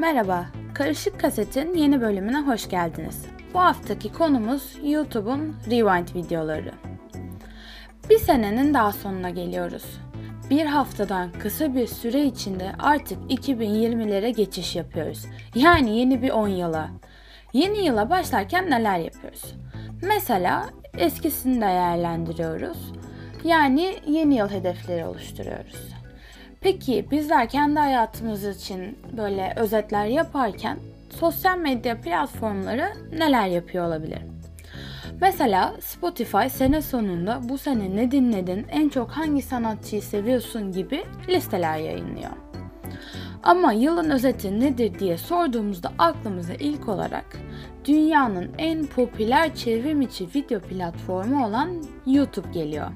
Merhaba, Karışık Kaset'in yeni bölümüne hoş geldiniz. Bu haftaki konumuz YouTube'un Rewind videoları. Bir senenin daha sonuna geliyoruz. Bir haftadan kısa bir süre içinde artık 2020'lere geçiş yapıyoruz. Yani yeni bir 10 yıla. Yeni yıla başlarken neler yapıyoruz? Mesela eskisini değerlendiriyoruz. Yani yeni yıl hedefleri oluşturuyoruz. Peki bizler kendi hayatımız için böyle özetler yaparken sosyal medya platformları neler yapıyor olabilir? Mesela Spotify sene sonunda bu sene ne dinledin, en çok hangi sanatçıyı seviyorsun gibi listeler yayınlıyor. Ama yılın özeti nedir diye sorduğumuzda aklımıza ilk olarak dünyanın en popüler çevrim içi video platformu olan YouTube geliyor.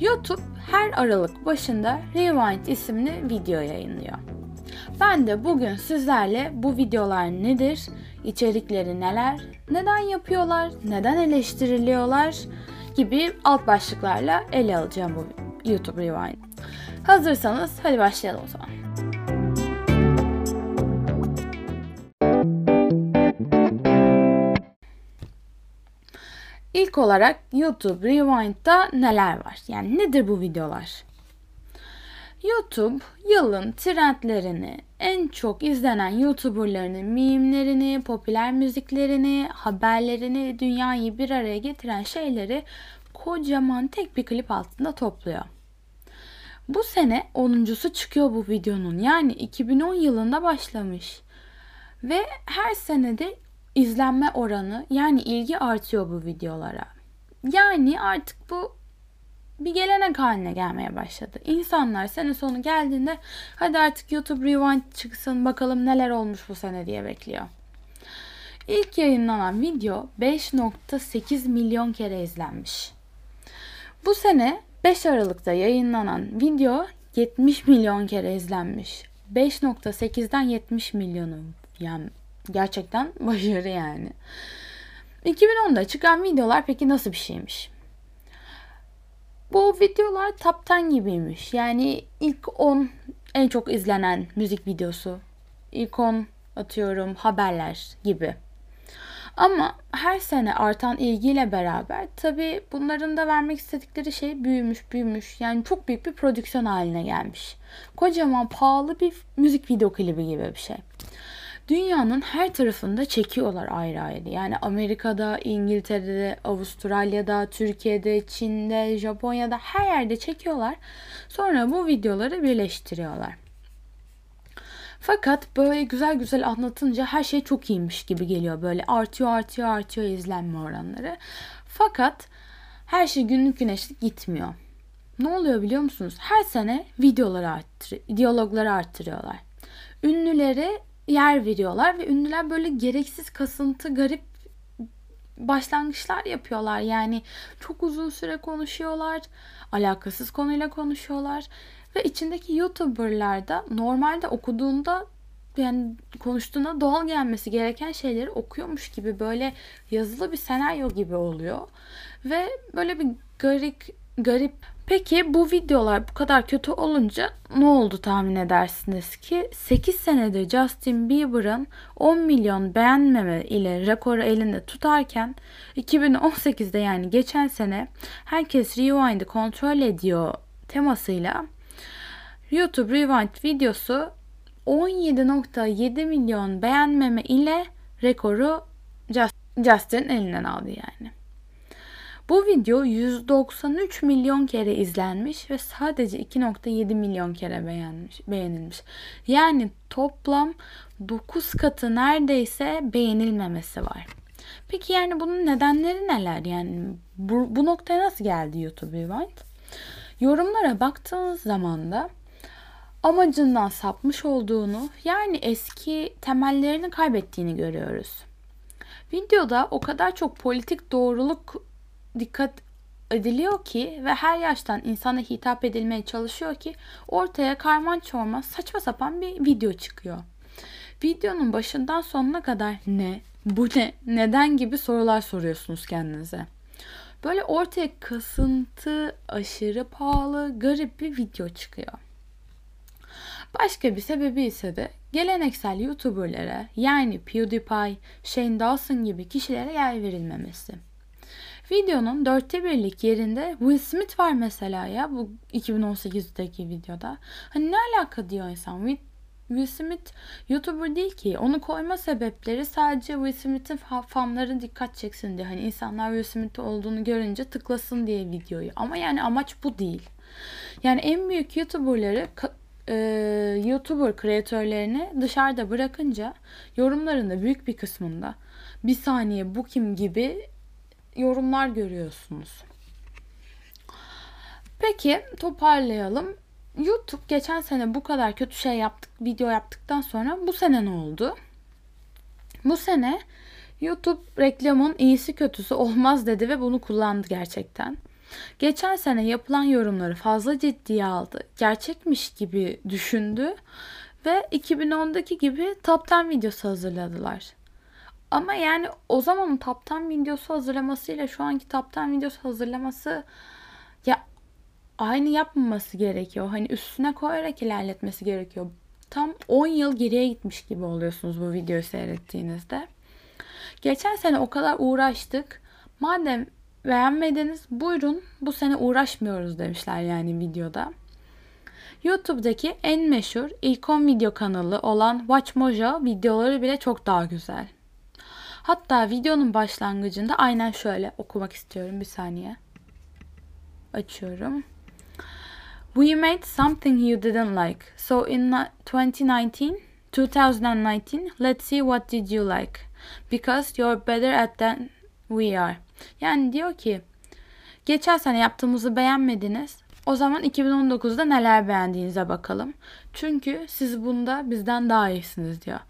YouTube her Aralık başında Rewind isimli video yayınlıyor. Ben de bugün sizlerle bu videolar nedir, içerikleri neler, neden yapıyorlar, neden eleştiriliyorlar gibi alt başlıklarla ele alacağım bu YouTube Rewind. Hazırsanız hadi başlayalım o zaman. İlk olarak YouTube Rewind'da neler var? Yani nedir bu videolar? YouTube yılın trendlerini, en çok izlenen YouTuber'larının mimlerini, popüler müziklerini, haberlerini, dünyayı bir araya getiren şeyleri kocaman tek bir klip altında topluyor. Bu sene 10.sü çıkıyor bu videonun. Yani 2010 yılında başlamış. Ve her senede izlenme oranı yani ilgi artıyor bu videolara. Yani artık bu bir gelenek haline gelmeye başladı. İnsanlar sene sonu geldiğinde hadi artık YouTube Rewind çıksın bakalım neler olmuş bu sene diye bekliyor. İlk yayınlanan video 5.8 milyon kere izlenmiş. Bu sene 5 Aralık'ta yayınlanan video 70 milyon kere izlenmiş. 5.8'den 70 milyonu yani Gerçekten başarı yani. 2010'da çıkan videolar peki nasıl bir şeymiş? Bu videolar top 10 gibiymiş. Yani ilk 10 en çok izlenen müzik videosu. İlk 10 atıyorum haberler gibi. Ama her sene artan ilgiyle beraber tabi bunların da vermek istedikleri şey büyümüş büyümüş. Yani çok büyük bir prodüksiyon haline gelmiş. Kocaman pahalı bir müzik video klibi gibi bir şey dünyanın her tarafında çekiyorlar ayrı ayrı. Yani Amerika'da, İngiltere'de, Avustralya'da, Türkiye'de, Çin'de, Japonya'da her yerde çekiyorlar. Sonra bu videoları birleştiriyorlar. Fakat böyle güzel güzel anlatınca her şey çok iyiymiş gibi geliyor. Böyle artıyor artıyor artıyor izlenme oranları. Fakat her şey günlük güneşlik gitmiyor. Ne oluyor biliyor musunuz? Her sene videoları arttır, diyalogları arttırıyorlar. Ünlüleri yer veriyorlar ve ünlüler böyle gereksiz kasıntı, garip başlangıçlar yapıyorlar. Yani çok uzun süre konuşuyorlar, alakasız konuyla konuşuyorlar ve içindeki YouTuber'lar da normalde okuduğunda yani konuştuğunda doğal gelmesi gereken şeyleri okuyormuş gibi böyle yazılı bir senaryo gibi oluyor. Ve böyle bir garip garip Peki bu videolar bu kadar kötü olunca ne oldu tahmin edersiniz ki 8 senedir Justin Bieber'ın 10 milyon beğenmeme ile rekoru elinde tutarken 2018'de yani geçen sene herkes Rewind'i kontrol ediyor temasıyla YouTube Rewind videosu 17.7 milyon beğenmeme ile rekoru Justin elinden aldı yani. Bu video 193 milyon kere izlenmiş ve sadece 2.7 milyon kere beğenmiş, beğenilmiş. Yani toplam 9 katı neredeyse beğenilmemesi var. Peki yani bunun nedenleri neler? Yani bu, bu noktaya nasıl geldi YouTube Rewind? Yorumlara baktığınız zaman da amacından sapmış olduğunu yani eski temellerini kaybettiğini görüyoruz. Videoda o kadar çok politik doğruluk dikkat ediliyor ki ve her yaştan insana hitap edilmeye çalışıyor ki ortaya karman çorman saçma sapan bir video çıkıyor. Videonun başından sonuna kadar ne, bu ne, neden gibi sorular soruyorsunuz kendinize. Böyle ortaya kasıntı, aşırı pahalı, garip bir video çıkıyor. Başka bir sebebi ise de geleneksel YouTuber'lara yani PewDiePie, Shane Dawson gibi kişilere yer verilmemesi. Videonun dörtte birlik yerinde Will Smith var mesela ya bu 2018'deki videoda. Hani ne alaka diyor insan. Will Smith YouTuber değil ki. Onu koyma sebepleri sadece Will Smith'in fanların dikkat çeksin diye. Hani insanlar Will Smith olduğunu görünce tıklasın diye videoyu. Ama yani amaç bu değil. Yani en büyük YouTuber'ları e, YouTuber kreatörlerini dışarıda bırakınca yorumlarında büyük bir kısmında bir saniye bu kim gibi yorumlar görüyorsunuz. Peki toparlayalım. YouTube geçen sene bu kadar kötü şey yaptık, video yaptıktan sonra bu sene ne oldu? Bu sene YouTube reklamın iyisi kötüsü olmaz dedi ve bunu kullandı gerçekten. Geçen sene yapılan yorumları fazla ciddiye aldı. Gerçekmiş gibi düşündü ve 2010'daki gibi top 10 videosu hazırladılar. Ama yani o zamanın 10 videosu hazırlamasıyla şu anki 10 videosu hazırlaması ya aynı yapmaması gerekiyor. Hani üstüne koyarak ilerletmesi gerekiyor. Tam 10 yıl geriye gitmiş gibi oluyorsunuz bu videoyu seyrettiğinizde. Geçen sene o kadar uğraştık. Madem beğenmediniz buyurun bu sene uğraşmıyoruz demişler yani videoda. YouTube'daki en meşhur ilk 10 video kanalı olan WatchMojo videoları bile çok daha güzel. Hatta videonun başlangıcında aynen şöyle okumak istiyorum bir saniye. Açıyorum. We made something you didn't like. So in 2019, 2019, let's see what did you like. Because you're better at than we are. Yani diyor ki geçen sene yaptığımızı beğenmediniz. O zaman 2019'da neler beğendiğinize bakalım. Çünkü siz bunda bizden daha iyisiniz diyor.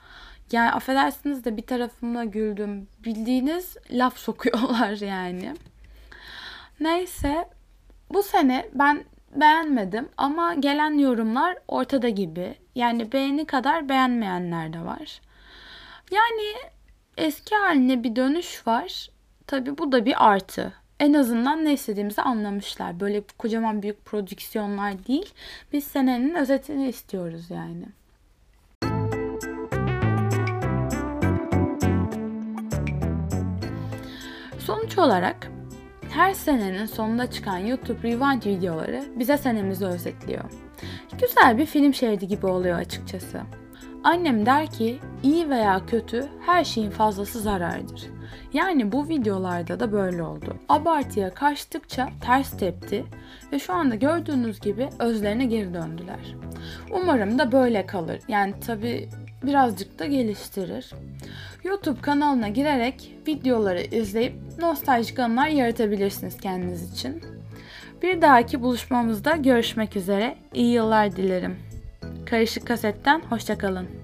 Yani affedersiniz de bir tarafımla güldüm. Bildiğiniz laf sokuyorlar yani. Neyse bu sene ben beğenmedim ama gelen yorumlar ortada gibi. Yani beğeni kadar beğenmeyenler de var. Yani eski haline bir dönüş var. Tabi bu da bir artı. En azından ne istediğimizi anlamışlar. Böyle kocaman büyük prodüksiyonlar değil. Biz senenin özetini istiyoruz yani. Sonuç olarak her senenin sonunda çıkan YouTube Rewind videoları bize senemizi özetliyor. Güzel bir film şeridi gibi oluyor açıkçası. Annem der ki iyi veya kötü her şeyin fazlası zarardır. Yani bu videolarda da böyle oldu. Abartıya kaçtıkça ters tepti ve şu anda gördüğünüz gibi özlerine geri döndüler. Umarım da böyle kalır. Yani tabi birazcık da geliştirir. YouTube kanalına girerek videoları izleyip nostaljik anılar yaratabilirsiniz kendiniz için. Bir dahaki buluşmamızda görüşmek üzere. İyi yıllar dilerim. Karışık kasetten hoşçakalın.